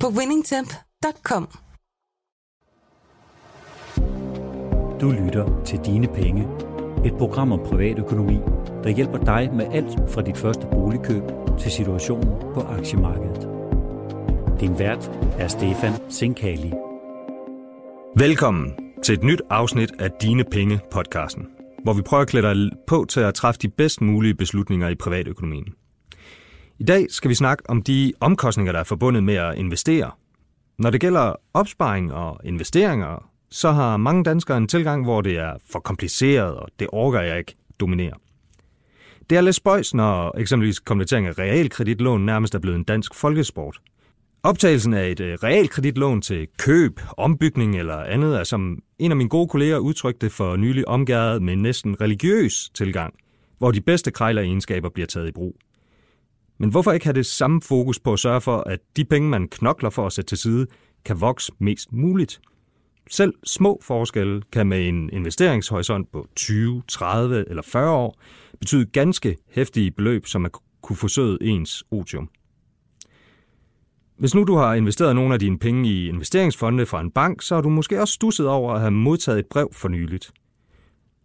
på winningtemp.com. Du lytter til Dine Penge, et program om privatøkonomi, der hjælper dig med alt fra dit første boligkøb til situationen på aktiemarkedet. Din vært er Stefan Sinkali. Velkommen til et nyt afsnit af Dine Penge podcasten, hvor vi prøver at klæde dig på til at træffe de bedst mulige beslutninger i privatøkonomien. I dag skal vi snakke om de omkostninger, der er forbundet med at investere. Når det gælder opsparing og investeringer, så har mange danskere en tilgang, hvor det er for kompliceret, og det orker jeg ikke dominere. Det er lidt spøjs, når eksempelvis konvertering af realkreditlån nærmest er blevet en dansk folkesport. Optagelsen af et øh, realkreditlån til køb, ombygning eller andet er, som en af mine gode kolleger udtrykte for nylig omgæret med en næsten religiøs tilgang, hvor de bedste krejleregenskaber bliver taget i brug. Men hvorfor ikke have det samme fokus på at sørge for, at de penge, man knokler for at sætte til side, kan vokse mest muligt? Selv små forskelle kan med en investeringshorisont på 20, 30 eller 40 år betyde ganske hæftige beløb, som at kunne forsøge ens otium. Hvis nu du har investeret nogle af dine penge i investeringsfonde fra en bank, så har du måske også stusset over at have modtaget et brev for nyligt.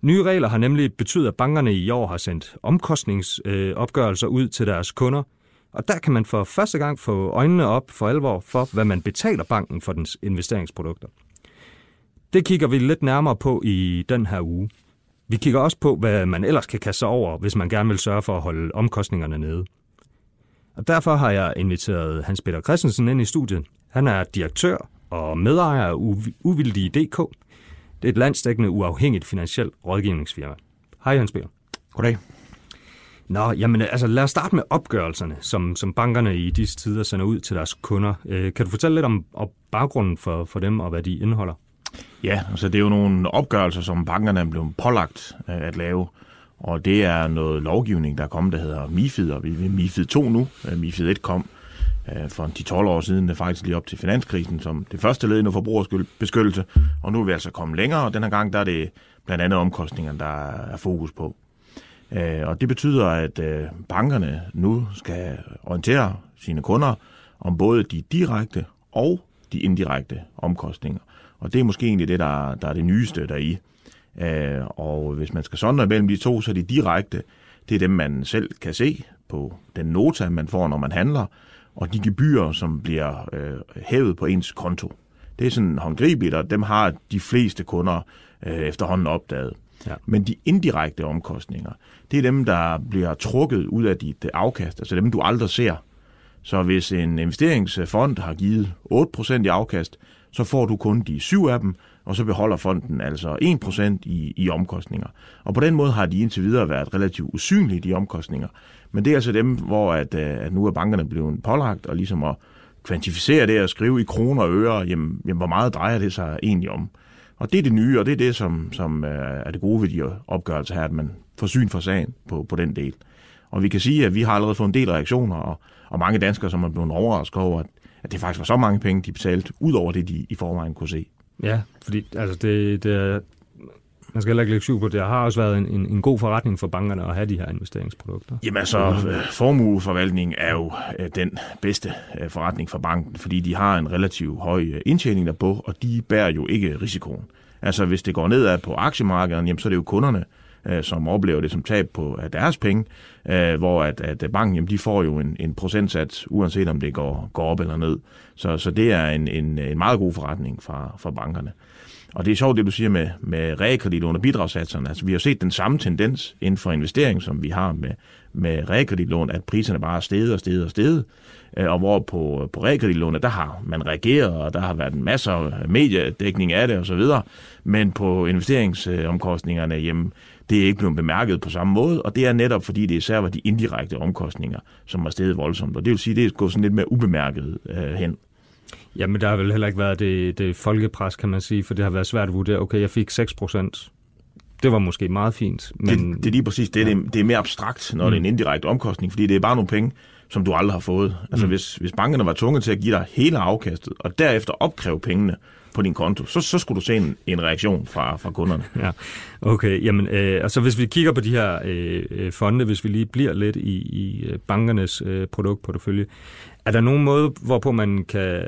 Nye regler har nemlig betydet, at bankerne i år har sendt omkostningsopgørelser øh, ud til deres kunder, og der kan man for første gang få øjnene op for alvor for, hvad man betaler banken for dens investeringsprodukter. Det kigger vi lidt nærmere på i den her uge. Vi kigger også på, hvad man ellers kan kaste sig over, hvis man gerne vil sørge for at holde omkostningerne nede. Og derfor har jeg inviteret Hans Peter Christensen ind i studiet. Han er direktør og medejer af Uvildige.dk. Det er et landsdækkende uafhængigt finansielt rådgivningsfirma. Hej Hans Peter. Goddag. Nå, jamen altså lad os starte med opgørelserne, som, som bankerne i disse tider sender ud til deres kunder. Øh, kan du fortælle lidt om, om baggrunden for, for dem og hvad de indeholder? Ja, altså det er jo nogle opgørelser, som bankerne er blevet pålagt øh, at lave, og det er noget lovgivning, der er kommet, der hedder MIFID, og vi er MIFID 2 nu. Øh, MIFID 1 kom Øh, for de 12 år siden, det faktisk lige op til finanskrisen, som det første led i noget forbrugerbeskyttelse, og nu er vi altså kommet længere, og den her gang der er det blandt andet omkostningerne, der er fokus på. Øh, og det betyder, at øh, bankerne nu skal orientere sine kunder om både de direkte og de indirekte omkostninger. Og det er måske egentlig det, der, der er det nyeste deri. Øh, og hvis man skal sondre mellem de to, så er de direkte, det er dem, man selv kan se på den nota, man får, når man handler, og de gebyrer, som bliver øh, hævet på ens konto. Det er sådan håndgribeligt, og dem har de fleste kunder øh, efterhånden opdaget. Ja. Men de indirekte omkostninger, det er dem, der bliver trukket ud af dit afkast, altså dem, du aldrig ser. Så hvis en investeringsfond har givet 8% i afkast, så får du kun de syv af dem, og så beholder fonden altså 1% i, i omkostninger. Og på den måde har de indtil videre været relativt usynlige, de omkostninger. Men det er altså dem, hvor at, øh, at nu er bankerne blevet pålagt, og ligesom at kvantificere det og skrive i kroner og øre, jamen, jamen hvor meget drejer det sig egentlig om. Og det er det nye, og det er det, som, som øh, er det gode ved de opgørelser her, at man får syn for sagen på, på den del. Og vi kan sige, at vi har allerede fået en del reaktioner, og, og mange danskere, som er blevet overrasket over, at at det faktisk var så mange penge, de betalte, ud over det, de i forvejen kunne se. Ja, fordi altså det, det er, man skal heller ikke lægge på, det har også været en, en, en god forretning for bankerne at have de her investeringsprodukter. Jamen altså, øh, formueforvaltning er jo øh, den bedste øh, forretning for banken, fordi de har en relativt høj indtjening derpå, og de bærer jo ikke risikoen. Altså hvis det går nedad på aktiemarkedet, jamen, så er det jo kunderne, øh, som oplever det som tab på af deres penge, øh, hvor at, at banken jamen, de får jo en, en procentsats, uanset om det går, går op eller ned. Så, så det er en, en, en meget god forretning for, for bankerne. Og det er sjovt, det du siger med, med realkreditlån og bidragssatserne. Altså, vi har set den samme tendens inden for investering, som vi har med, med realkreditlån, at priserne bare er steget og steget og steget. Øh, og hvor på, på realkreditlån, der har man reageret, og der har været en masse mediedækning af det osv. Men på investeringsomkostningerne, jamen, det er ikke blevet bemærket på samme måde, og det er netop fordi, det især var de indirekte omkostninger, som var steget voldsomt. Og det vil sige, det er gået sådan lidt mere ubemærket øh, hen. Jamen, der har vel heller ikke været det, det folkepres, kan man sige, for det har været svært at vurdere. Okay, jeg fik 6 procent. Det var måske meget fint. Men... Det, det er lige præcis det. Ja. Det, er, det er mere abstrakt, når mm. det er en indirekte omkostning, fordi det er bare nogle penge, som du aldrig har fået. Altså, mm. hvis, hvis bankerne var tvunget til at give dig hele afkastet, og derefter opkræve pengene, på din konto, så, så skulle du se en, en reaktion fra, fra kunderne. Ja, okay. Jamen, øh, altså hvis vi kigger på de her øh, øh fonde, hvis vi lige bliver lidt i, i øh, bankernes øh, produktportefølje, er der nogen måde, hvorpå man kan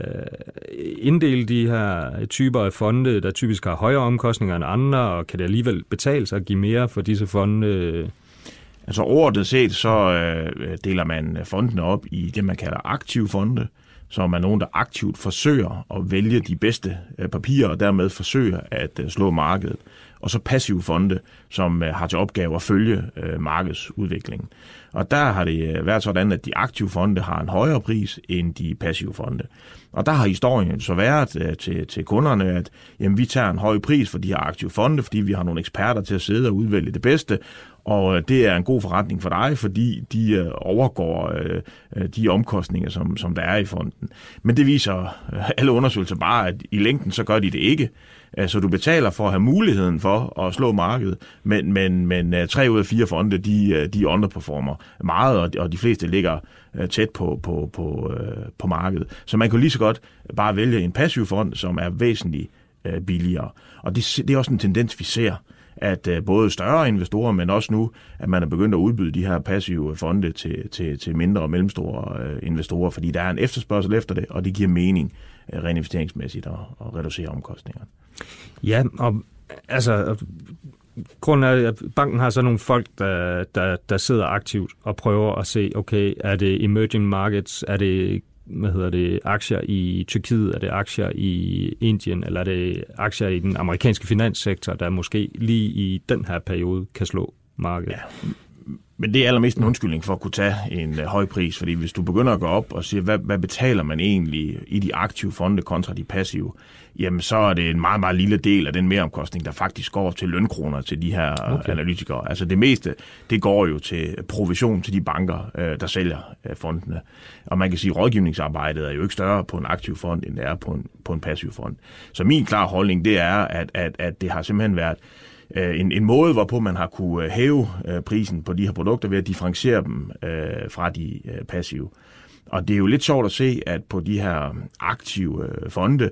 inddele de her typer af fonde, der typisk har højere omkostninger end andre, og kan det alligevel betale sig at give mere for disse fonde? Altså overordnet set, så øh, deler man fondene op i det, man kalder aktive fonde, som er nogen, der aktivt forsøger at vælge de bedste øh, papirer, og dermed forsøger at øh, slå markedet. Og så passive fonde, som øh, har til opgave at følge markedsudviklingen. Og der har det været sådan, at de aktive fonde har en højere pris end de passive fonde. Og der har historien så været til, til kunderne, at jamen, vi tager en høj pris for de her aktive fonde, fordi vi har nogle eksperter til at sidde og udvælge det bedste, og øh, det er en god forretning for dig, fordi de øh, overgår øh, de omkostninger, som, som der er i fonden. Men det viser alle undersøgelser bare, at i længden så gør de det ikke. Så du betaler for at have muligheden for at slå markedet, men, men, men tre ud af fire fonde, de, de underperformer meget, og de fleste ligger tæt på, på, på, på markedet. Så man kan lige så godt bare vælge en passiv fond, som er væsentligt billigere. Og det, det er også en tendens, vi ser at øh, både større investorer, men også nu, at man er begyndt at udbyde de her passive fonde til, til, til mindre og mellemstore øh, investorer, fordi der er en efterspørgsel efter det, og det giver mening rent reinvesteringsmæssigt at, at reducere omkostningerne. Ja, og altså grunden er, at banken har så nogle folk, der, der, der sidder aktivt og prøver at se, okay, er det emerging markets, er det hvad hedder det, aktier i Tyrkiet, er det aktier i Indien, eller er det aktier i den amerikanske finanssektor, der måske lige i den her periode kan slå markedet? Ja. Men det er allermest en undskyldning for at kunne tage en uh, høj pris, fordi hvis du begynder at gå op og sige, hvad, hvad betaler man egentlig i de aktive fonde kontra de passive, jamen så er det en meget, meget lille del af den mereomkostning, der faktisk går til lønkroner til de her okay. analytikere. Altså det meste, det går jo til provision til de banker, uh, der sælger uh, fondene. Og man kan sige, at rådgivningsarbejdet er jo ikke større på en aktiv fond, end det er på en, på en passiv fond. Så min klare holdning, det er, at, at, at det har simpelthen været Øh, en, en måde, hvorpå man har kunne øh, hæve øh, prisen på de her produkter ved at differentiere dem øh, fra de øh, passive. Og det er jo lidt sjovt at se, at på de her aktive øh, fonde,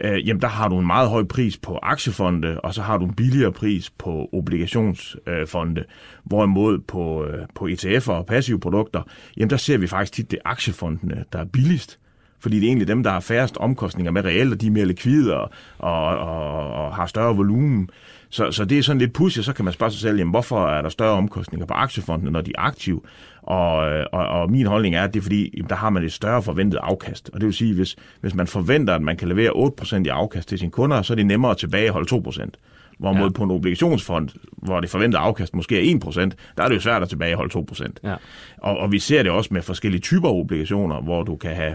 øh, jamen der har du en meget høj pris på aktiefonde, og så har du en billigere pris på obligationsfonde. Øh, Hvorimod på, øh, på ETF'er og passive produkter, jamen der ser vi faktisk tit, det er aktiefondene, der er billigst fordi det er egentlig dem, der har færrest omkostninger med reelt, og de er mere likvide og, og, og, og har større volumen. Så, så det er sådan lidt pudsigt, så kan man spørge sig selv, jamen, hvorfor er der større omkostninger på aktiefondene, når de er aktive? Og, og, og min holdning er, at det er fordi, jamen, der har man et større forventet afkast. Og det vil sige, hvis, hvis man forventer, at man kan levere 8% i afkast til sine kunder, så er det nemmere at tilbageholde 2%. Hvorimod ja. på en obligationsfond, hvor det forventede afkast måske er 1%, der er det jo svært at tilbageholde 2%. Ja. Og, og vi ser det også med forskellige typer obligationer, hvor du kan have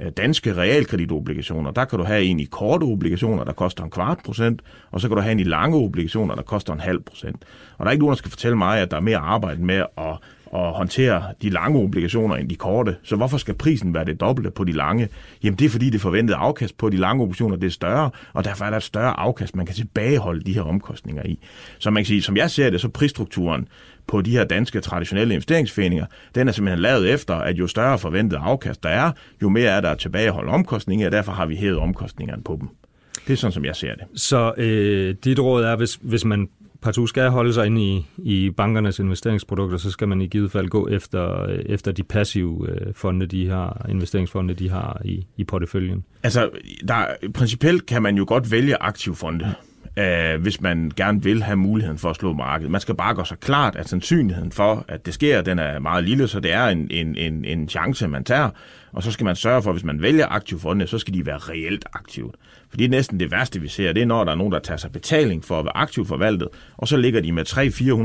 Øh, danske realkreditobligationer, der kan du have en i korte obligationer, der koster en kvart procent, og så kan du have en i lange obligationer, der koster en halv procent. Og der er ikke nogen, der skal fortælle mig, at der er mere arbejde med at at håndtere de lange obligationer end de korte. Så hvorfor skal prisen være det dobbelte på de lange? Jamen det er fordi det forventede afkast på de lange obligationer det er større, og derfor er der et større afkast, man kan tilbageholde de her omkostninger i. Så man kan sige, som jeg ser det, så prisstrukturen på de her danske traditionelle investeringsforeninger, den er simpelthen lavet efter, at jo større forventet afkast der er, jo mere er der at tilbageholde omkostninger, og derfor har vi hævet omkostningerne på dem. Det er sådan, som jeg ser det. Så øh, dit råd er, hvis, hvis man partout skal holde sig inde i, i bankernes investeringsprodukter, så skal man i givet fald gå efter, øh, efter de passive øh, fonde, de har, investeringsfonde, de har i, i porteføljen. Altså, der, principielt kan man jo godt vælge aktive fonde øh, hvis man gerne vil have muligheden for at slå markedet. Man skal bare gøre sig klart, at sandsynligheden for, at det sker, den er meget lille, så det er en, en, en, en chance, man tager. Og så skal man sørge for, at hvis man vælger aktive fonde, så skal de være reelt aktive. For det er næsten det værste, vi ser, det er, når der er nogen, der tager sig betaling for at være aktivt forvaltet, og så ligger de med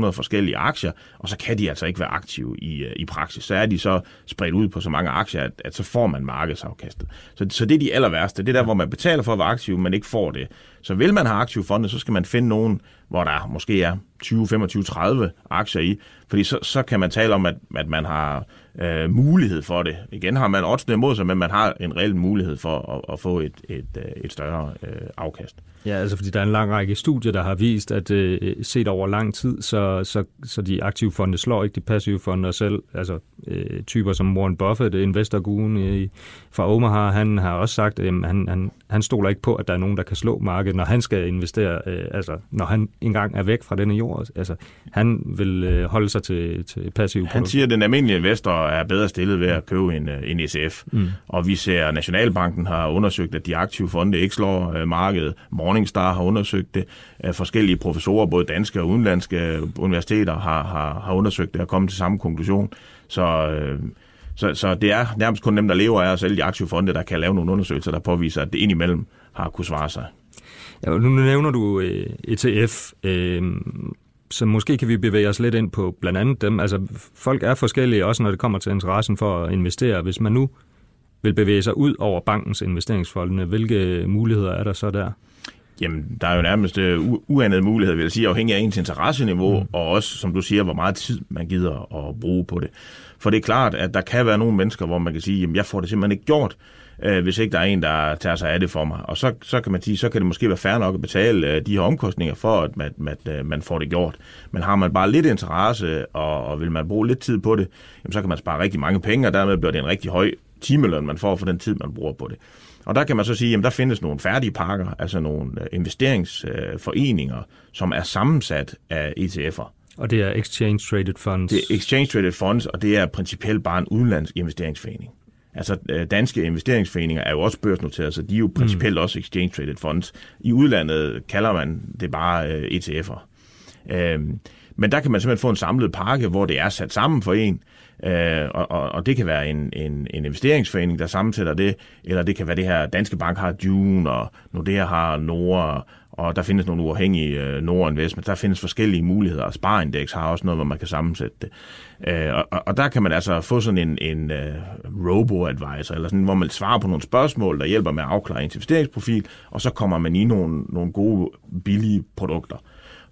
300-400 forskellige aktier, og så kan de altså ikke være aktive i, øh, i praksis. Så er de så spredt ud på så mange aktier, at, at så får man markedsafkastet. Så, så det er de aller værste. Det er der, hvor man betaler for at være aktiv, men ikke får det. Så vil man have aktive fonde, så skal man finde nogen, hvor der måske er 20, 25, 30 aktier i, fordi så, så kan man tale om, at, at man har øh, mulighed for det. Igen har man oddsene imod sig, men man har en reel mulighed for at, at få et, et, øh, et større øh, afkast. Ja, altså fordi der er en lang række studier, der har vist, at øh, set over lang tid, så, så, så de aktive fonde slår ikke de passive fonde, og selv altså, øh, typer som Warren Buffett, investorguen i, fra Omaha, han har også sagt, at øh, han, han, han stoler ikke på, at der er nogen, der kan slå markedet, når han skal investere, øh, altså når han engang er væk fra denne jord. Altså, han vil øh, holde sig til, til passive Han siger, at den almindelige investor er bedre stillet ved at købe en, øh, en ETF. Mm. Og vi ser, at Nationalbanken har undersøgt, at de aktive fonde ikke slår øh, markedet. Morningstar har undersøgt det. Øh, forskellige professorer, både danske og udenlandske universiteter, har, har, har undersøgt det og kommet til samme konklusion. Så, øh, så, så det er nærmest kun dem, der lever af at sælge de aktive fonde, der kan lave nogle undersøgelser, der påviser, at det indimellem har kunne svare sig. Ja, nu nævner du øh, ETF, øh, så måske kan vi bevæge os lidt ind på blandt andet dem. Altså, folk er forskellige, også når det kommer til interessen for at investere. Hvis man nu vil bevæge sig ud over bankens investeringsfonde, hvilke muligheder er der så der? Jamen, der er jo nærmest uh, uanede muligheder, vil jeg sige, afhængig af ens interesseniveau, mm. og også, som du siger, hvor meget tid man gider at bruge på det. For det er klart, at der kan være nogle mennesker, hvor man kan sige, jamen, jeg får det simpelthen ikke gjort, øh, hvis ikke der er en, der tager sig af det for mig. Og så, så kan man sige, så kan det måske være fair nok at betale øh, de her omkostninger for, at man, at øh, man får det gjort. Men har man bare lidt interesse, og, og vil man bruge lidt tid på det, jamen, så kan man spare rigtig mange penge, og dermed bliver det en rigtig høj timeløn, man får for den tid, man bruger på det. Og der kan man så sige, at der findes nogle færdige pakker, altså nogle øh, investeringsforeninger, som er sammensat af ETF'er. Og det er Exchange Traded Funds? Det er Exchange Traded Funds, og det er principielt bare en udenlandsk investeringsforening. Altså øh, danske investeringsforeninger er jo også børsnoteret, så de er jo principielt mm. også Exchange Traded Funds. I udlandet kalder man det bare øh, ETF'er. Øhm, men der kan man simpelthen få en samlet pakke, hvor det er sat sammen for en, Øh, og, og, og det kan være en, en, en investeringsforening, der sammensætter det, eller det kan være det her, Danske Bank har Dune, og Nordea har Nord, og der findes nogle uafhængige øh, Nord Investment. Der findes forskellige muligheder. og Sparindex har også noget, hvor man kan sammensætte det. Øh, og, og der kan man altså få sådan en, en uh, robo-advisor, eller sådan, hvor man svarer på nogle spørgsmål, der hjælper med at afklare ens investeringsprofil, og så kommer man i nogle, nogle gode, billige produkter.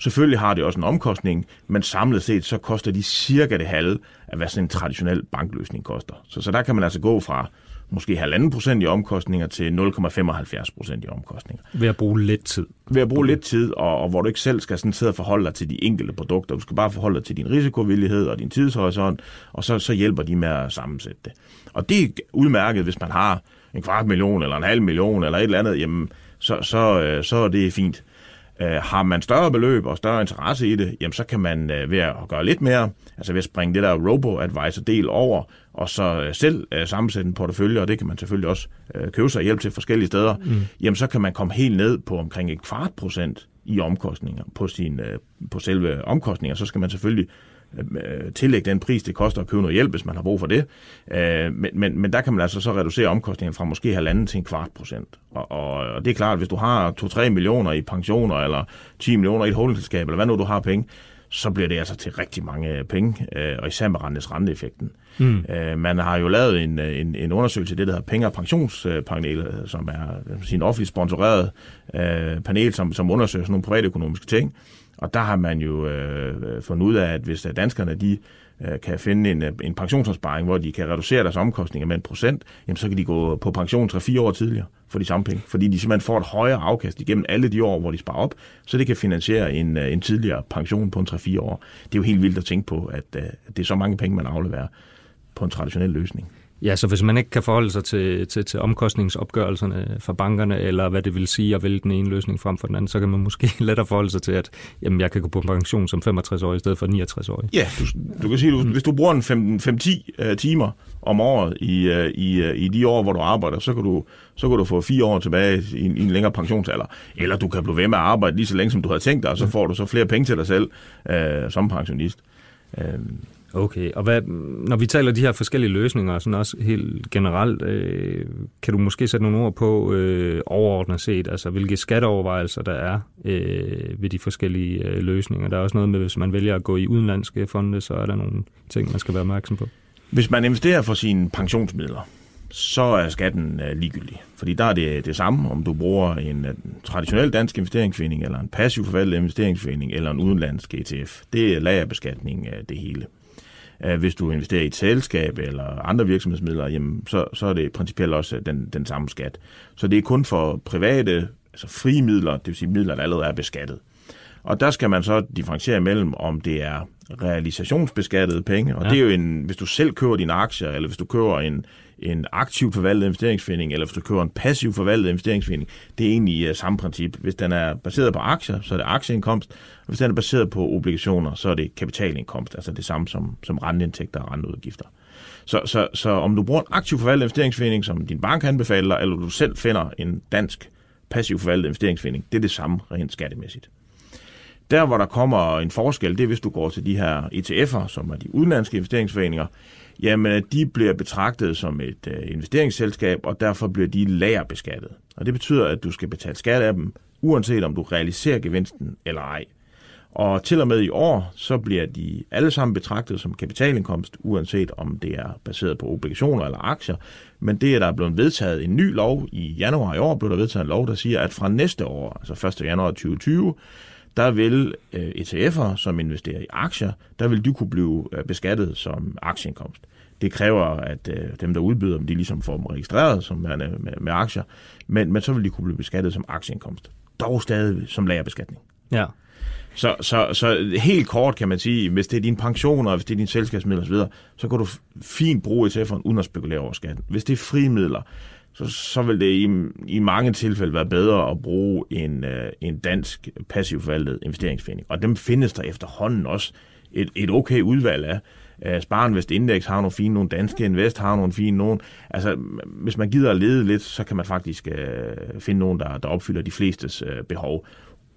Selvfølgelig har det også en omkostning, men samlet set så koster de cirka det halve af, hvad sådan en traditionel bankløsning koster. Så, så der kan man altså gå fra måske halvanden procent i omkostninger til 0,75 procent i omkostninger. Ved at bruge lidt tid. Ved at bruge lidt tid, og, og hvor du ikke selv skal sådan sidde og forholde dig til de enkelte produkter. Du skal bare forholde dig til din risikovillighed og din tidshorisont, og så, så hjælper de med at sammensætte det. Og det er udmærket, hvis man har en kvart million eller en halv million eller et eller andet, jamen, så, så, øh, så er det fint. Øh, har man større beløb og større interesse i det, jamen så kan man øh, ved at gøre lidt mere, altså ved at springe det der robo-advisor-del over, og så øh, selv øh, sammensætte en portefølje, og det kan man selvfølgelig også øh, købe sig hjælp til forskellige steder, mm. jamen så kan man komme helt ned på omkring et kvart procent i omkostninger på, sin, øh, på selve omkostninger. Så skal man selvfølgelig tillægge den pris, det koster at købe noget hjælp, hvis man har brug for det. Øh, men, men, men der kan man altså så reducere omkostningen fra måske halvanden til en kvart procent. Og, og, og det er klart, at hvis du har 2-3 millioner i pensioner, eller 10 millioner i et holdingselskab, eller hvad nu du har penge, så bliver det altså til rigtig mange penge, øh, og især med rentes renteeffekten. Mm. Øh, man har jo lavet en, en, en undersøgelse, det der hedder Penge- og Pensionspanelet, som er sin offentligt sponsoreret øh, panel, som, som undersøger sådan nogle privatøkonomiske ting. Og der har man jo øh, øh fundet ud af, at hvis øh, danskerne de øh, kan finde en, øh, en pensionsopsparing, hvor de kan reducere deres omkostninger med en procent, jamen så kan de gå på pension 3-4 år tidligere for de samme penge. Fordi de simpelthen får et højere afkast igennem alle de år, hvor de sparer op, så det kan finansiere en, en tidligere pension på en 3-4 år. Det er jo helt vildt at tænke på, at, øh, at det er så mange penge, man afleverer på en traditionel løsning. Ja, så hvis man ikke kan forholde sig til, til, til omkostningsopgørelserne fra bankerne, eller hvad det vil sige at vælge den ene løsning frem for den anden, så kan man måske lettere forholde sig til, at jamen, jeg kan gå på pension som 65 år i stedet for 69 år. Ja, du, du kan sige, du, hvis du bruger en 5-10 uh, øh, timer om året i, uh, i, uh, i de år, hvor du arbejder, så kan du, så kan du få fire år tilbage i, i en længere pensionsalder. Eller du kan blive ved med at arbejde lige så længe, som du havde tænkt dig, og så får du så flere penge til dig selv uh, som pensionist. Uh, Okay, og hvad, når vi taler de her forskellige løsninger, sådan også helt generelt, øh, kan du måske sætte nogle ord på øh, overordnet set, altså hvilke skatteovervejelser der er øh, ved de forskellige øh, løsninger? Der er også noget med, hvis man vælger at gå i udenlandske fonde, så er der nogle ting, man skal være opmærksom på. Hvis man investerer for sine pensionsmidler, så er skatten øh, ligegyldig. Fordi der er det det samme, om du bruger en øh, traditionel dansk investeringsforening, eller en passiv forvaltet investeringsforening, eller en udenlandsk ETF. Det er lagerbeskatning af det hele. Øh, hvis du investerer i et selskab eller andre virksomhedsmidler, jamen, så, så er det principielt også øh, den, den samme skat. Så det er kun for private, altså frie midler, det vil sige midler, der allerede er beskattet. Og der skal man så differentiere mellem, om det er realisationsbeskattede penge, og ja. det er jo en, hvis du selv køber dine aktier, eller hvis du køber en, en aktiv forvaltet investeringsforening, eller hvis du køber en passiv forvaltet investeringsforening, det er egentlig uh, samme princip. Hvis den er baseret på aktier, så er det aktieindkomst, og hvis den er baseret på obligationer, så er det kapitalindkomst, altså det samme som, som renteindtægter og renteudgifter. Så, så, så om du bruger en aktiv forvaltet investeringsforening, som din bank anbefaler, eller du selv finder en dansk passiv forvaltet investeringsforening, det er det samme rent skattemæssigt. Der, hvor der kommer en forskel, det er, hvis du går til de her ETF'er, som er de udenlandske investeringsforeninger, jamen de bliver betragtet som et øh, investeringsselskab, og derfor bliver de lagerbeskattet. Og det betyder, at du skal betale skat af dem, uanset om du realiserer gevinsten eller ej. Og til og med i år, så bliver de alle sammen betragtet som kapitalindkomst, uanset om det er baseret på obligationer eller aktier. Men det er der er blevet vedtaget en ny lov i januar i år, blev der vedtaget en lov, der siger, at fra næste år, altså 1. januar 2020, der vil øh, ETF'er, som investerer i aktier, der vil du kunne blive øh, beskattet som aktieindkomst. Det kræver, at øh, dem, der udbyder dem, de ligesom får dem registreret som med, med, med aktier, men, men så vil de kunne blive beskattet som aktieindkomst. Dog stadig som lagerbeskatning. Ja. Så, så, så helt kort kan man sige, hvis det er din pension, og hvis det er din selskabsmidler osv., så kan du fint bruge ETF'eren uden at spekulere over skatten. Hvis det er frimidler, så, så vil det i, i mange tilfælde være bedre at bruge en, øh, en dansk passiv forvaltet investeringsforening. Og dem findes der efterhånden også et, et okay udvalg af. Øh, Sparinvest Sparen Index har nogle fine, nogle danske Invest har nogle fine, nogle. Altså, hvis man gider at lede lidt, så kan man faktisk øh, finde nogen, der, der opfylder de flestes øh, behov.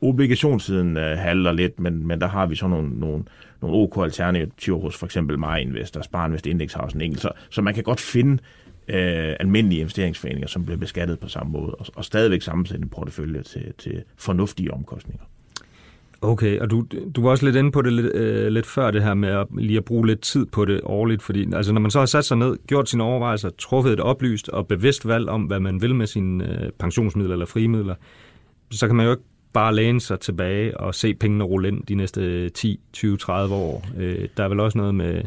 Obligationssiden øh, halter lidt, men, men der har vi så nogle, nogle, nogle OK alternativer hos for eksempel MyInvest og Sparinvest Index har også en enkelt. Så, så man kan godt finde øh, almindelige investeringsforeninger, som bliver beskattet på samme måde, og, og stadigvæk sammensætte en portefølje til, til fornuftige omkostninger. Okay, og du, du var også lidt inde på det lidt, øh, lidt før, det her med at lige at bruge lidt tid på det årligt, fordi altså, når man så har sat sig ned, gjort sine overvejelser, truffet et oplyst og bevidst valg om, hvad man vil med sine øh, pensionsmidler eller frimidler, så kan man jo ikke bare læne sig tilbage og se pengene rulle ind de næste 10, 20, 30 år. Øh, der er vel også noget med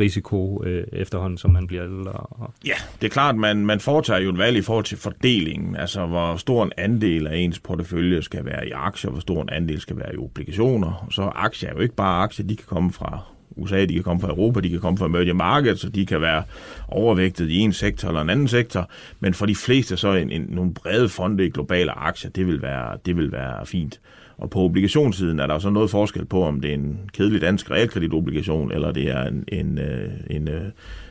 risiko øh, efterhånden, som man bliver ældre. Og... Ja, det er klart, man, man foretager jo en valg i forhold til fordelingen, altså hvor stor en andel af ens portefølje skal være i aktier, hvor stor en andel skal være i obligationer. Så aktier er jo ikke bare aktier, de kan komme fra USA, de kan komme fra Europa, de kan komme fra emerging markets, så de kan være overvægtet i en sektor eller en anden sektor, men for de fleste så en, en, nogle brede fonde i globale aktier, det vil være, det vil være fint. Og på obligationssiden er der så noget forskel på, om det er en kedelig dansk realkreditobligation, eller det er en, en, øh, en, en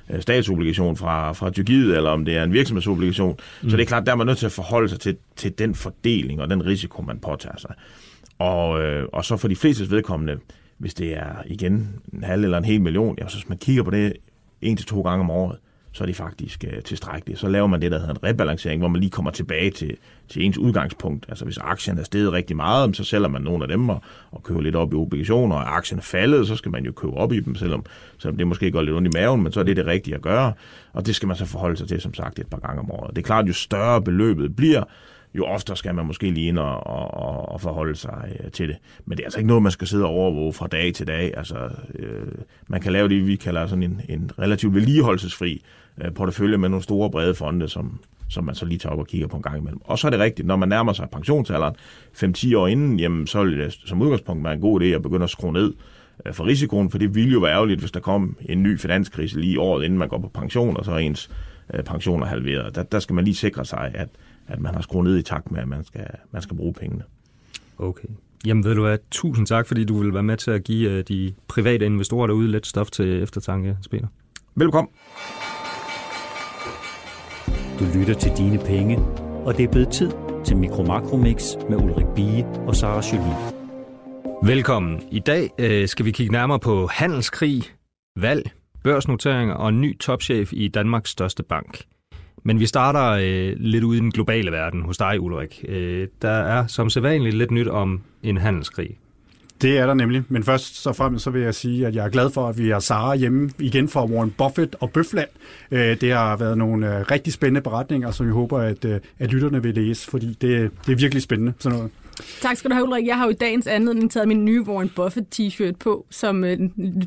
øh, statsobligation fra, fra Tyrkiet, eller om det er en virksomhedsobligation. Mm. Så det er klart, der er man nødt til at forholde sig til, til den fordeling og den risiko, man påtager sig. Og, øh, og så for de fleste vedkommende, hvis det er igen en halv eller en hel million, ja, så hvis man kigger på det en til to gange om året, så er det faktisk øh, tilstrækkeligt. Så laver man det, der hedder en rebalancering, hvor man lige kommer tilbage til, til ens udgangspunkt. Altså hvis aktien er steget rigtig meget, så sælger man nogle af dem og, og køber lidt op i obligationer, og aktien er faldet, så skal man jo købe op i dem, selvom, selvom det måske går lidt ondt i maven, men så er det det rigtige at gøre. Og det skal man så forholde sig til, som sagt, et par gange om året. Det er klart, jo større beløbet bliver, jo oftere skal man måske lige ind og, og, og forholde sig øh, til det. Men det er altså ikke noget, man skal sidde og overvåge fra dag til dag. Altså, øh, man kan lave det, vi kalder sådan en, en relativt vedligeholdelsesfri øh, portefølje med nogle store brede fonde, som, som man så lige tager op og kigger på en gang imellem. Og så er det rigtigt, når man nærmer sig pensionsalderen 5-10 år inden, jamen, så vil det som udgangspunkt være en god idé at begynde at skrue ned øh, for risikoen, for det ville jo være ærgerligt, hvis der kom en ny finanskrise lige året inden man går på pension, og så er ens øh, pension er halveret. Der, der skal man lige sikre sig, at, at man har skruet ned i takt med, at man skal, man skal bruge pengene. Okay. Jamen ved du hvad, tusind tak, fordi du vil være med til at give øh, de private investorer derude lidt stof til eftertanke, Peter. Velkommen. Du lytter til Dine Penge, og det er blevet tid til Mikromakromix med Ulrik Bie og Sara Jolie. Velkommen. I dag øh, skal vi kigge nærmere på handelskrig, valg, børsnoteringer og en ny topchef i Danmarks største bank. Men vi starter øh, lidt ude i den globale verden hos dig, Ulrik. Øh, der er som sædvanligt lidt nyt om en handelskrig. Det er der nemlig, men først så frem så vil jeg sige, at jeg er glad for, at vi er Sara hjemme igen fra Warren Buffett og Bøfland. Øh, det har været nogle øh, rigtig spændende beretninger, som vi håber, at, øh, at lytterne vil læse, fordi det, det er virkelig spændende sådan noget. Tak skal du have, Ulrik. Jeg har jo i dagens anledning taget min nye Warren Buffett t-shirt på, som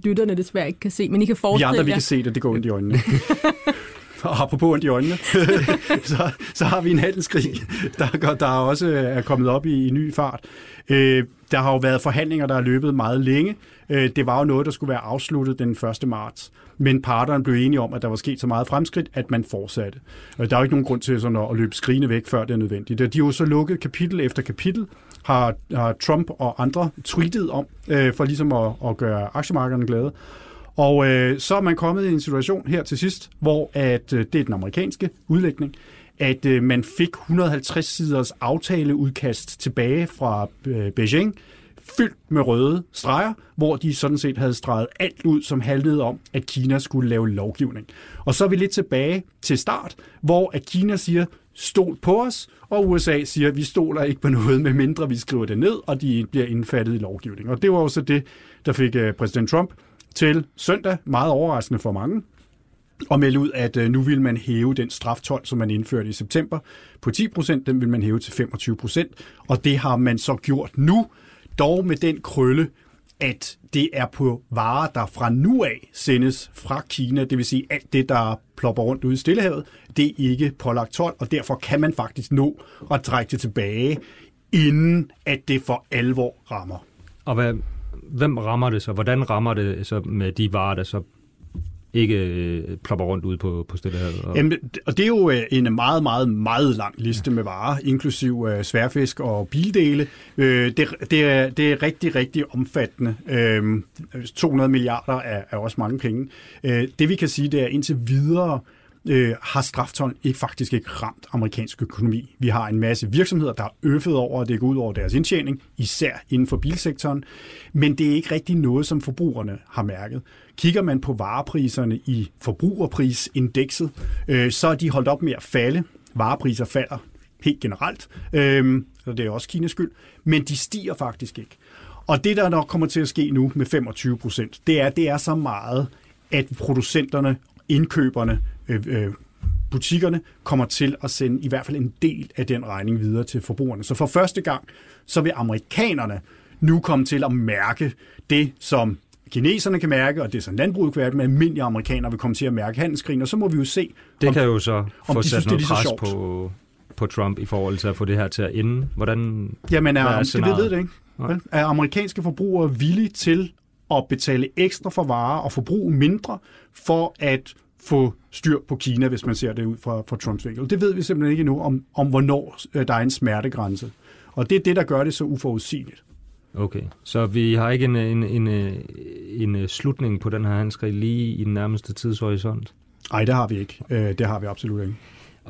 lytterne desværre ikke kan se, men I kan forestille jer. Vi andre, vi kan se det, det går ondt i øjnene. Og apropos ondt i øjnene, så, så har vi en handelskrig, der, der også er kommet op i, i ny fart. Øh, der har jo været forhandlinger, der har løbet meget længe. Øh, det var jo noget, der skulle være afsluttet den 1. marts. Men parterne blev enige om, at der var sket så meget fremskridt, at man fortsatte. Der er jo ikke nogen grund til sådan at løbe skrigende væk, før det er nødvendigt. De har jo så lukket kapitel efter kapitel, har, har Trump og andre tweetet om, øh, for ligesom at, at gøre aktiemarkederne glade. Og øh, så er man kommet i en situation her til sidst, hvor at øh, det er den amerikanske udlægning, at øh, man fik 150 siders aftaleudkast tilbage fra øh, Beijing, fyldt med røde streger, hvor de sådan set havde streget alt ud, som handlede om, at Kina skulle lave lovgivning. Og så er vi lidt tilbage til start, hvor at Kina siger, stol på os, og USA siger, at vi stoler ikke på noget, med mindre vi skriver det ned, og de bliver indfattet i lovgivning. Og det var også det, der fik øh, præsident Trump til søndag, meget overraskende for mange, og melde ud, at øh, nu vil man hæve den straftol, som man indførte i september på 10 procent, den vil man hæve til 25 procent, og det har man så gjort nu, dog med den krølle, at det er på varer, der fra nu af sendes fra Kina, det vil sige alt det, der plopper rundt ude i Stillehavet, det er ikke pålagt 12, og derfor kan man faktisk nå at trække det tilbage, inden at det for alvor rammer. Og hvad, hvem rammer det så? Hvordan rammer det så med de varer, der så ikke øh, plopper rundt ud på, på Stillehavet. Og... Jamen, og det er jo øh, en meget, meget, meget lang liste ja. med varer, inklusiv øh, sværfisk og bildele. Øh, det, det, er, det er rigtig, rigtig omfattende. Øh, 200 milliarder er, er også mange penge. Øh, det vi kan sige, det er indtil videre, øh, øh, har strafton ikke faktisk ikke ramt amerikansk økonomi. Vi har en masse virksomheder, der er øffet over, at det går ud over deres indtjening, især inden for bilsektoren, men det er ikke rigtig noget, som forbrugerne har mærket. Kigger man på varepriserne i forbrugerprisindekset, øh, så er de holdt op med at falde. Varepriser falder helt generelt, øh, og det er også Kinas skyld, men de stiger faktisk ikke. Og det, der nok kommer til at ske nu med 25 procent, det er, det er så meget, at producenterne, indkøberne, Øh, øh, butikkerne kommer til at sende i hvert fald en del af den regning videre til forbrugerne. Så for første gang, så vil amerikanerne nu komme til at mærke det, som kineserne kan mærke, og det som landbruget kan mærke, men almindelige amerikanere vil komme til at mærke handelskrigen, og så må vi jo se, Det om, kan jo så få sat noget pres på, på Trump i forhold til at få det her til at ende. Hvordan Jamen, er, er det ved det ikke. Vel? Er amerikanske forbrugere villige til at betale ekstra for varer og forbruge mindre for at få styr på Kina, hvis man ser det ud fra, fra Trumps vinkel. Det ved vi simpelthen ikke endnu, om, om hvornår øh, der er en smertegrænse. Og det er det, der gør det så uforudsigeligt. Okay, så vi har ikke en, en, en, en, en slutning på den her handskrig lige i den nærmeste tidshorisont? Nej, det har vi ikke. Øh, det har vi absolut ikke.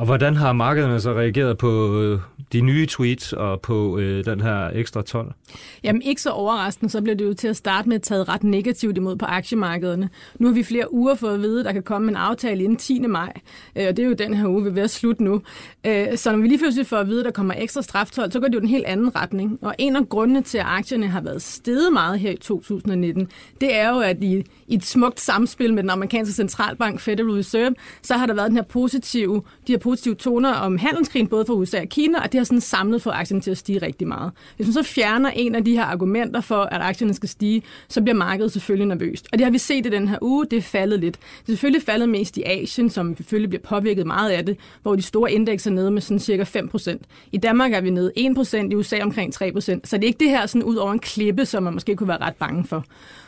Og hvordan har markederne så reageret på øh, de nye tweets og på øh, den her ekstra 12? Jamen ikke så overraskende, så blev det jo til at starte med taget ret negativt imod på aktiemarkederne. Nu har vi flere uger fået at vide, at der kan komme en aftale inden 10. maj, øh, og det er jo den her uge, vi er ved at slutte nu. Øh, så når vi lige pludselig får at vide, at der kommer ekstra straftol, så går det jo den helt anden retning. Og en af grundene til, at aktierne har været steget meget her i 2019, det er jo, at i, i et smukt samspil med den amerikanske centralbank Federal Reserve, så har der været den her positive, de her positive toner om handelskrigen, både for USA og Kina, og det har sådan samlet fået aktierne til at stige rigtig meget. Hvis man så fjerner en af de her argumenter for, at aktierne skal stige, så bliver markedet selvfølgelig nervøst. Og det har vi set i den her uge, det er faldet lidt. Det er selvfølgelig faldet mest i Asien, som selvfølgelig bliver påvirket meget af det, hvor de store indekser er nede med sådan cirka 5%. I Danmark er vi nede 1%, i USA omkring 3%, så det er ikke det her sådan ud over en klippe, som man måske kunne være ret bange for.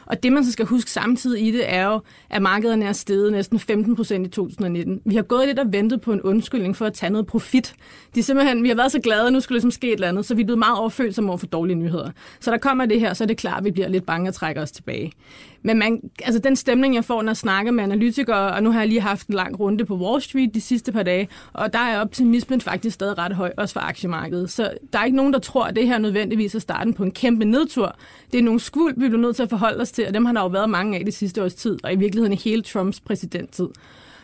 Og det, man så skal huske samtidig i det, er jo, at markederne er steget næsten 15 procent i 2019. Vi har gået lidt og ventet på en undskyldning for at tage noget profit. De er simpelthen, vi har været så glade, at nu skulle ligesom ske et eller andet, så vi er blevet meget overfølsomme over for dårlige nyheder. Så der kommer det her, så er det klart, at vi bliver lidt bange og trækker os tilbage. Men man, altså den stemning, jeg får, når jeg snakker med analytikere, og nu har jeg lige haft en lang runde på Wall Street de sidste par dage, og der er optimismen faktisk stadig ret høj, også for aktiemarkedet. Så der er ikke nogen, der tror, at det her nødvendigvis er starten på en kæmpe nedtur. Det er nogle skvuld, vi bliver nødt til at forholde os til, og dem har der jo været mange af det sidste års tid, og i virkeligheden i hele Trumps præsidenttid.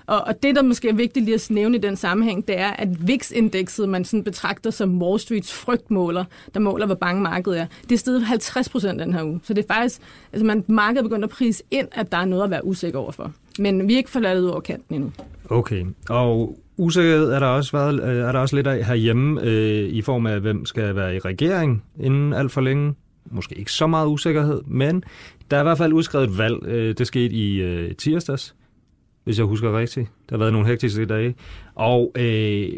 Og, og det, der måske er vigtigt lige at nævne i den sammenhæng, det er, at VIX-indekset, man sådan betragter som Wall Streets frygtmåler, der måler, hvor bange markedet er, det er steget 50 procent den her uge. Så det er faktisk, altså man, markedet begynder at prise ind, at der er noget at være usikker overfor. Men vi er ikke forladt ud over kanten endnu. Okay, og usikkerhed er der også, været, øh, er der også lidt af herhjemme øh, i form af, hvem skal være i regering inden alt for længe. Måske ikke så meget usikkerhed, men der er i hvert fald udskrevet et valg. Øh, det skete øh, i tirsdags, hvis jeg husker rigtigt. Der har været nogle hektiske dage. Og øh,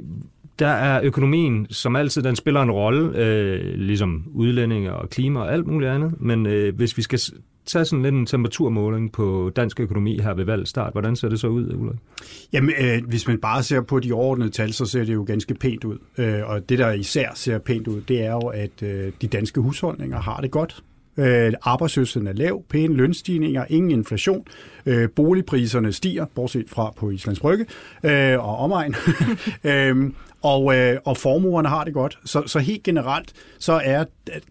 der er økonomien, som altid, den spiller en rolle, øh, ligesom udlændinge og klima og alt muligt andet. Men øh, hvis vi skal tage sådan lidt en temperaturmåling på dansk økonomi her ved valgstart, hvordan ser det så ud, Ulrik? Jamen, øh, hvis man bare ser på de overordnede tal, så ser det jo ganske pænt ud. Øh, og det, der især ser pænt ud, det er jo, at øh, de danske husholdninger har det godt. Øh, arbejdsløsheden er lav, pæne lønstigninger, ingen inflation. Øh, boligpriserne stiger, bortset fra på Islands Brygge øh, og omegn. øh, og, øh, og formuerne har det godt. Så, så helt generelt, så er,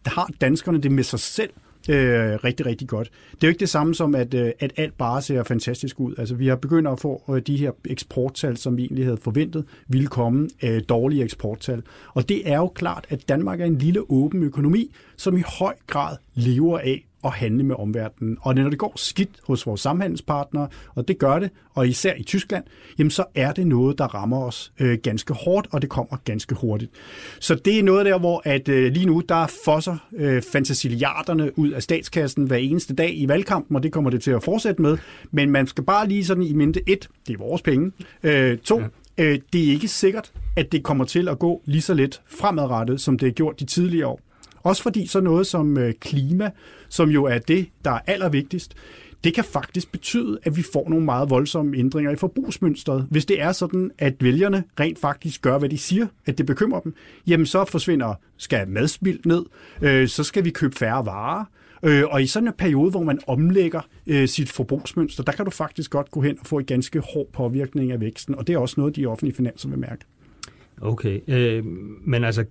har danskerne det med sig selv øh, rigtig, rigtig godt. Det er jo ikke det samme som, at, øh, at alt bare ser fantastisk ud. Altså, vi har begyndt at få øh, de her eksporttal, som vi egentlig havde forventet, ville komme øh, dårlige eksporttal. Og det er jo klart, at Danmark er en lille åben økonomi, som i høj grad lever af at handle med omverdenen. Og når det går skidt hos vores samhandelspartnere, og det gør det, og især i Tyskland, jamen så er det noget, der rammer os øh, ganske hårdt, og det kommer ganske hurtigt. Så det er noget der, hvor at øh, lige nu, der fosser øh, fantasiliarderne ud af statskassen hver eneste dag i valgkampen, og det kommer det til at fortsætte med. Men man skal bare lige sådan i mente, et, det er vores penge. Øh, to, ja. øh, det er ikke sikkert, at det kommer til at gå lige så let fremadrettet, som det er gjort de tidligere år. Også fordi så noget som øh, klima, som jo er det, der er allervigtigst, det kan faktisk betyde, at vi får nogle meget voldsomme ændringer i forbrugsmønstret. Hvis det er sådan, at vælgerne rent faktisk gør, hvad de siger, at det bekymrer dem, jamen så forsvinder, skal madspild ned, øh, så skal vi købe færre varer, øh, og i sådan en periode, hvor man omlægger øh, sit forbrugsmønster, der kan du faktisk godt gå hen og få en ganske hård påvirkning af væksten, og det er også noget, de offentlige finanser vil mærke. Okay, øh, men altså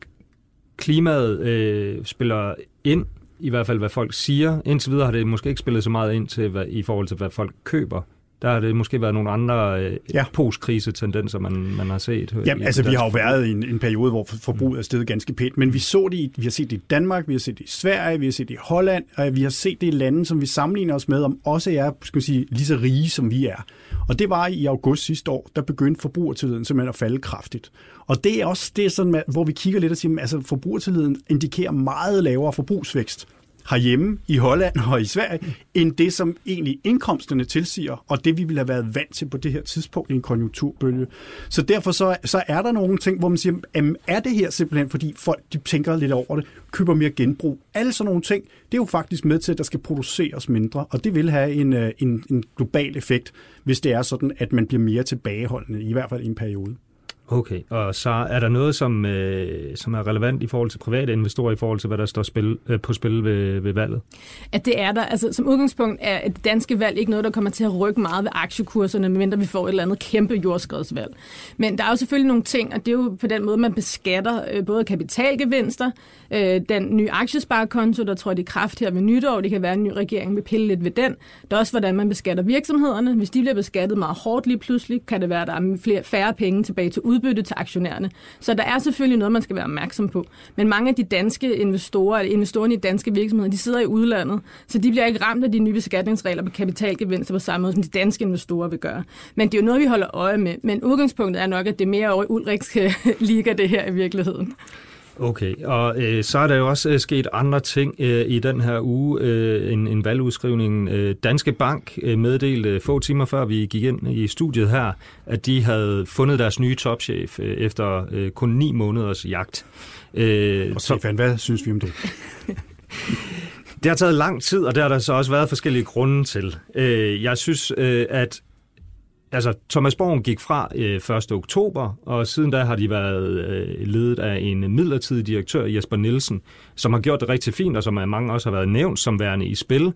klimaet øh, spiller ind, i hvert fald hvad folk siger. Indtil videre har det måske ikke spillet så meget ind til, hvad, i forhold til, hvad folk køber. Der har det måske været nogle andre øh, ja. postkrisetendenser, man, man har set. Øh, Jamen, altså vi har jo været i en, en periode, hvor forbruget er steget ganske pænt, men vi så det i, vi har set det i Danmark, vi har set det i Sverige, vi har set det i Holland, og vi har set det i lande, som vi sammenligner os med, om også er skal sige, lige så rige, som vi er. Og det var i august sidste år, der begyndte forbrugertilliden simpelthen at falde kraftigt. Og det er også det, sådan, hvor vi kigger lidt og siger, at altså, forbrugertilliden indikerer meget lavere forbrugsvækst herhjemme i Holland og i Sverige, end det, som egentlig indkomsterne tilsiger, og det vi ville have været vant til på det her tidspunkt i en konjunkturbølge. Så derfor så, så er der nogle ting, hvor man siger, jamen, er det her simpelthen, fordi folk de tænker lidt over det, køber mere genbrug. Alle sådan nogle ting, det er jo faktisk med til, at der skal produceres mindre, og det vil have en, øh, en, en global effekt, hvis det er sådan, at man bliver mere tilbageholdende, i hvert fald i en periode. Okay, og så er der noget, som, øh, som er relevant i forhold til private investorer, i forhold til, hvad der står spil, øh, på spil ved, ved valget? At det er der. Altså, som udgangspunkt er et danske valg ikke noget, der kommer til at rykke meget ved aktiekurserne, medmindre vi får et eller andet kæmpe jordskredsvalg. Men der er jo selvfølgelig nogle ting, og det er jo på den måde, man beskatter øh, både kapitalgevinster, øh, den nye aktiesparekonto, der tror jeg, det er kraft her ved nytår, det kan være, at en ny regering vil pille lidt ved den. Der er også, hvordan man beskatter virksomhederne. Hvis de bliver beskattet meget hårdt lige pludselig, kan det være, at der er flere, færre penge tilbage til ud udbytte til aktionærerne. Så der er selvfølgelig noget, man skal være opmærksom på. Men mange af de danske investorer, eller investorerne i danske virksomheder, de sidder i udlandet, så de bliver ikke ramt af de nye beskatningsregler på kapitalgevinster på samme måde, som de danske investorer vil gøre. Men det er jo noget, vi holder øje med. Men udgangspunktet er nok, at det er mere over i Ulriks liga, det her i virkeligheden. Okay, og øh, så er der jo også øh, sket andre ting øh, i den her uge øh, en, en valgudskrivning. Øh, Danske Bank øh, meddelte få timer før vi gik ind i studiet her, at de havde fundet deres nye topchef øh, efter øh, kun ni måneders jagt. Øh, og Stefan, hvad synes vi om det? Det har taget lang tid, og der har der så også været forskellige grunde til. Øh, jeg synes, øh, at altså, Thomas Borgen gik fra øh, 1. oktober, og siden da har de været øh, ledet af en midlertidig direktør, Jesper Nielsen, som har gjort det rigtig fint, og som mange også har været nævnt som værende i spil.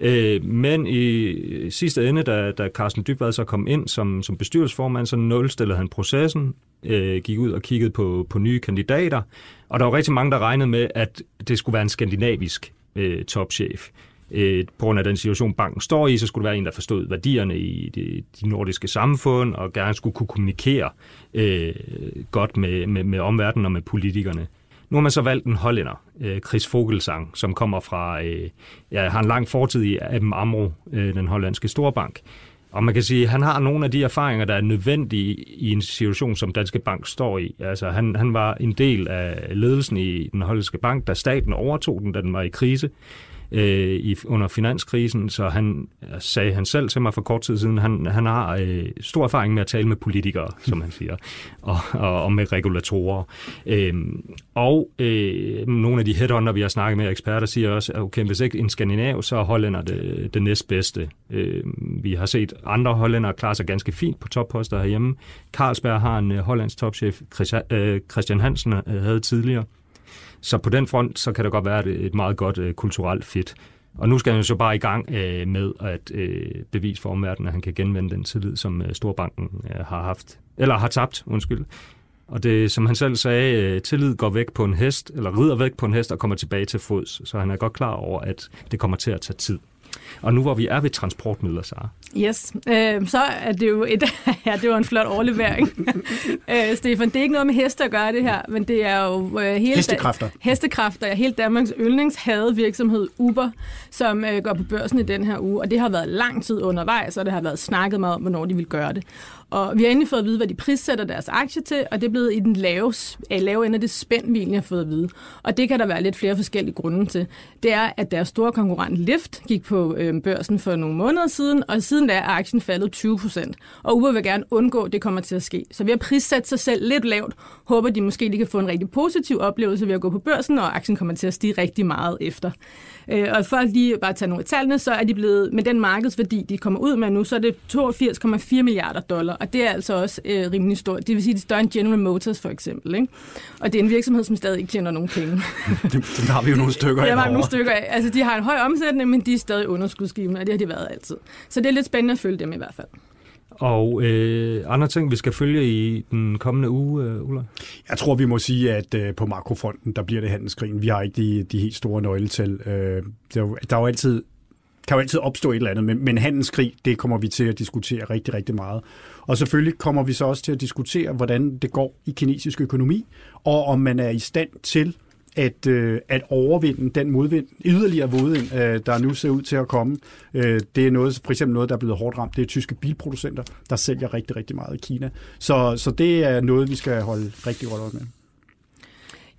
Øh, men i øh, sidste ende, da, da Carsten Dybvad så kom ind som, som bestyrelsesformand, så nulstillede han processen, øh, gik ud og kiggede på, på nye kandidater, og der var rigtig mange, der regnede med, at det skulle være en skandinavisk øh, topchef øh, på grund af den situation, banken står i, så skulle det være en, der forstod værdierne i de, de nordiske samfund, og gerne skulle kunne kommunikere øh, godt med, med, med omverdenen og med politikerne. Nu har man så valgt en hollænder, øh, Chris Vogelsang, som kommer fra, øh, ja, har en lang fortid i Aben AMRO, øh, den hollandske storbank. Og man kan sige, at han har nogle af de erfaringer, der er nødvendige i en situation, som Danske Bank står i. Altså, han, han var en del af ledelsen i den hollandske bank, da staten overtog den, da den var i krise øh, i, under finanskrisen, så han øh, sagde han selv til mig for kort tid siden, han, han har øh, stor erfaring med at tale med politikere, som han siger, og, og, og med regulatorer. Øh, og øh, nogle af de headhunter, vi har snakket med, eksperter, siger også, at okay, hvis ikke en skandinav, så er hollænder det, det næstbedste. Øh, vi har set andre hollænder klare sig ganske fint på topposter herhjemme. Carlsberg har en øh, hollandsk topchef, Christian, øh, Christian Hansen øh, havde tidligere. Så på den front, så kan det godt være et, et meget godt øh, kulturelt fit. Og nu skal han jo så bare i gang øh, med at øh, bevise for omverdenen, at han kan genvende den tillid, som øh, Storbanken øh, har haft, eller har tabt, undskyld. Og det, som han selv sagde, øh, tillid går væk på en hest, eller rider væk på en hest og kommer tilbage til fods. Så han er godt klar over, at det kommer til at tage tid. Og nu hvor vi er ved transportmidler, så Yes, øh, så er det jo et, ja, det var en flot overlevering. øh, Stefan, det er ikke noget med heste at gøre det her, men det er jo øh, hele hestekræfter. Da, hestekræfter, ja, hele Danmarks yndlingshade virksomhed Uber, som øh, går på børsen i den her uge, og det har været lang tid undervejs, og det har været snakket meget om, hvornår de vil gøre det. Og vi har endelig fået at vide, hvad de prissætter deres aktie til, og det er blevet i den lave, øh, lave ende af det spænd, vi egentlig har fået at vide. Og det kan der være lidt flere forskellige grunde til. Det er, at deres store konkurrent Lyft gik på øh, børsen for nogle måneder siden, og siden da er aktien faldet 20 procent. Og Uber vil gerne undgå, at det kommer til at ske. Så ved at prissætte sig selv lidt lavt, håber de måske, de kan få en rigtig positiv oplevelse ved at gå på børsen, og aktien kommer til at stige rigtig meget efter. Øh, og for at lige bare tage nogle af tallene, så er de blevet, med den markedsværdi, de kommer ud med nu, så er det 82,4 milliarder dollar, og det er altså også øh, rimelig stort. Det vil sige, det er større end General Motors for eksempel. Ikke? Og det er en virksomhed, som stadig ikke tjener nogen penge. det, har vi jo nogle stykker af. Ja, har nogle stykker af. Altså, de har en høj omsætning, men de er stadig underskudsgivende, og det har de været altid. Så det er lidt spændende at følge dem i hvert fald. Og øh, andre ting, vi skal følge i den kommende uge, øh, Ulla? Jeg tror, vi må sige, at øh, på makrofonden, der bliver det handelskrigen. Vi har ikke de, de helt store nøgletal. Øh, der, der er jo altid kan jo altid opstå et eller andet, men, men handelskrig, det kommer vi til at diskutere rigtig, rigtig meget. Og selvfølgelig kommer vi så også til at diskutere, hvordan det går i kinesisk økonomi, og om man er i stand til at, øh, at overvinde den modvind, yderligere modvind, øh, der nu ser ud til at komme. Øh, det er noget, for eksempel noget, der er blevet hårdt ramt. Det er tyske bilproducenter, der sælger rigtig, rigtig meget i Kina. Så, så det er noget, vi skal holde rigtig godt øje med.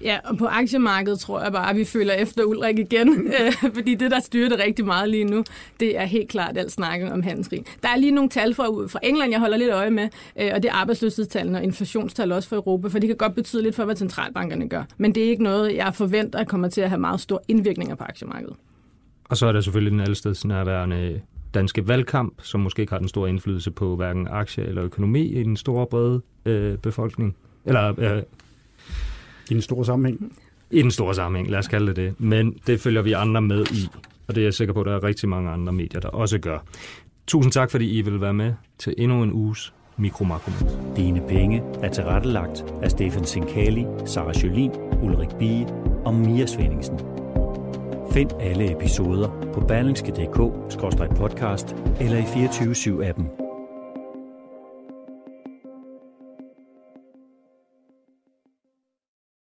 Ja, og på aktiemarkedet tror jeg bare, at vi føler efter Ulrik igen, øh, fordi det, der styrer det rigtig meget lige nu, det er helt klart alt snakken om handelskrig. Der er lige nogle tal fra, fra England, jeg holder lidt øje med, øh, og det er arbejdsløshedstallene og inflationstal også for Europa, for det kan godt betyde lidt for, hvad centralbankerne gør. Men det er ikke noget, jeg forventer kommer til at have meget store indvirkninger på aktiemarkedet. Og så er der selvfølgelig den allesteds nærværende danske valgkamp, som måske ikke har den store indflydelse på hverken aktie eller økonomi i den store brede øh, befolkning. Eller øh, i den store sammenhæng? I den store sammenhæng, lad os kalde det det. Men det følger vi andre med i, og det er jeg sikker på, at der er rigtig mange andre medier, der også gør. Tusind tak, fordi I vil være med til endnu en uges Mikromakro. Dine penge er tilrettelagt af Stefan Sinkali, Sara Jolin, Ulrik Bie og Mia Svendingsen. Find alle episoder på berlingske.dk-podcast eller i 24 7 appen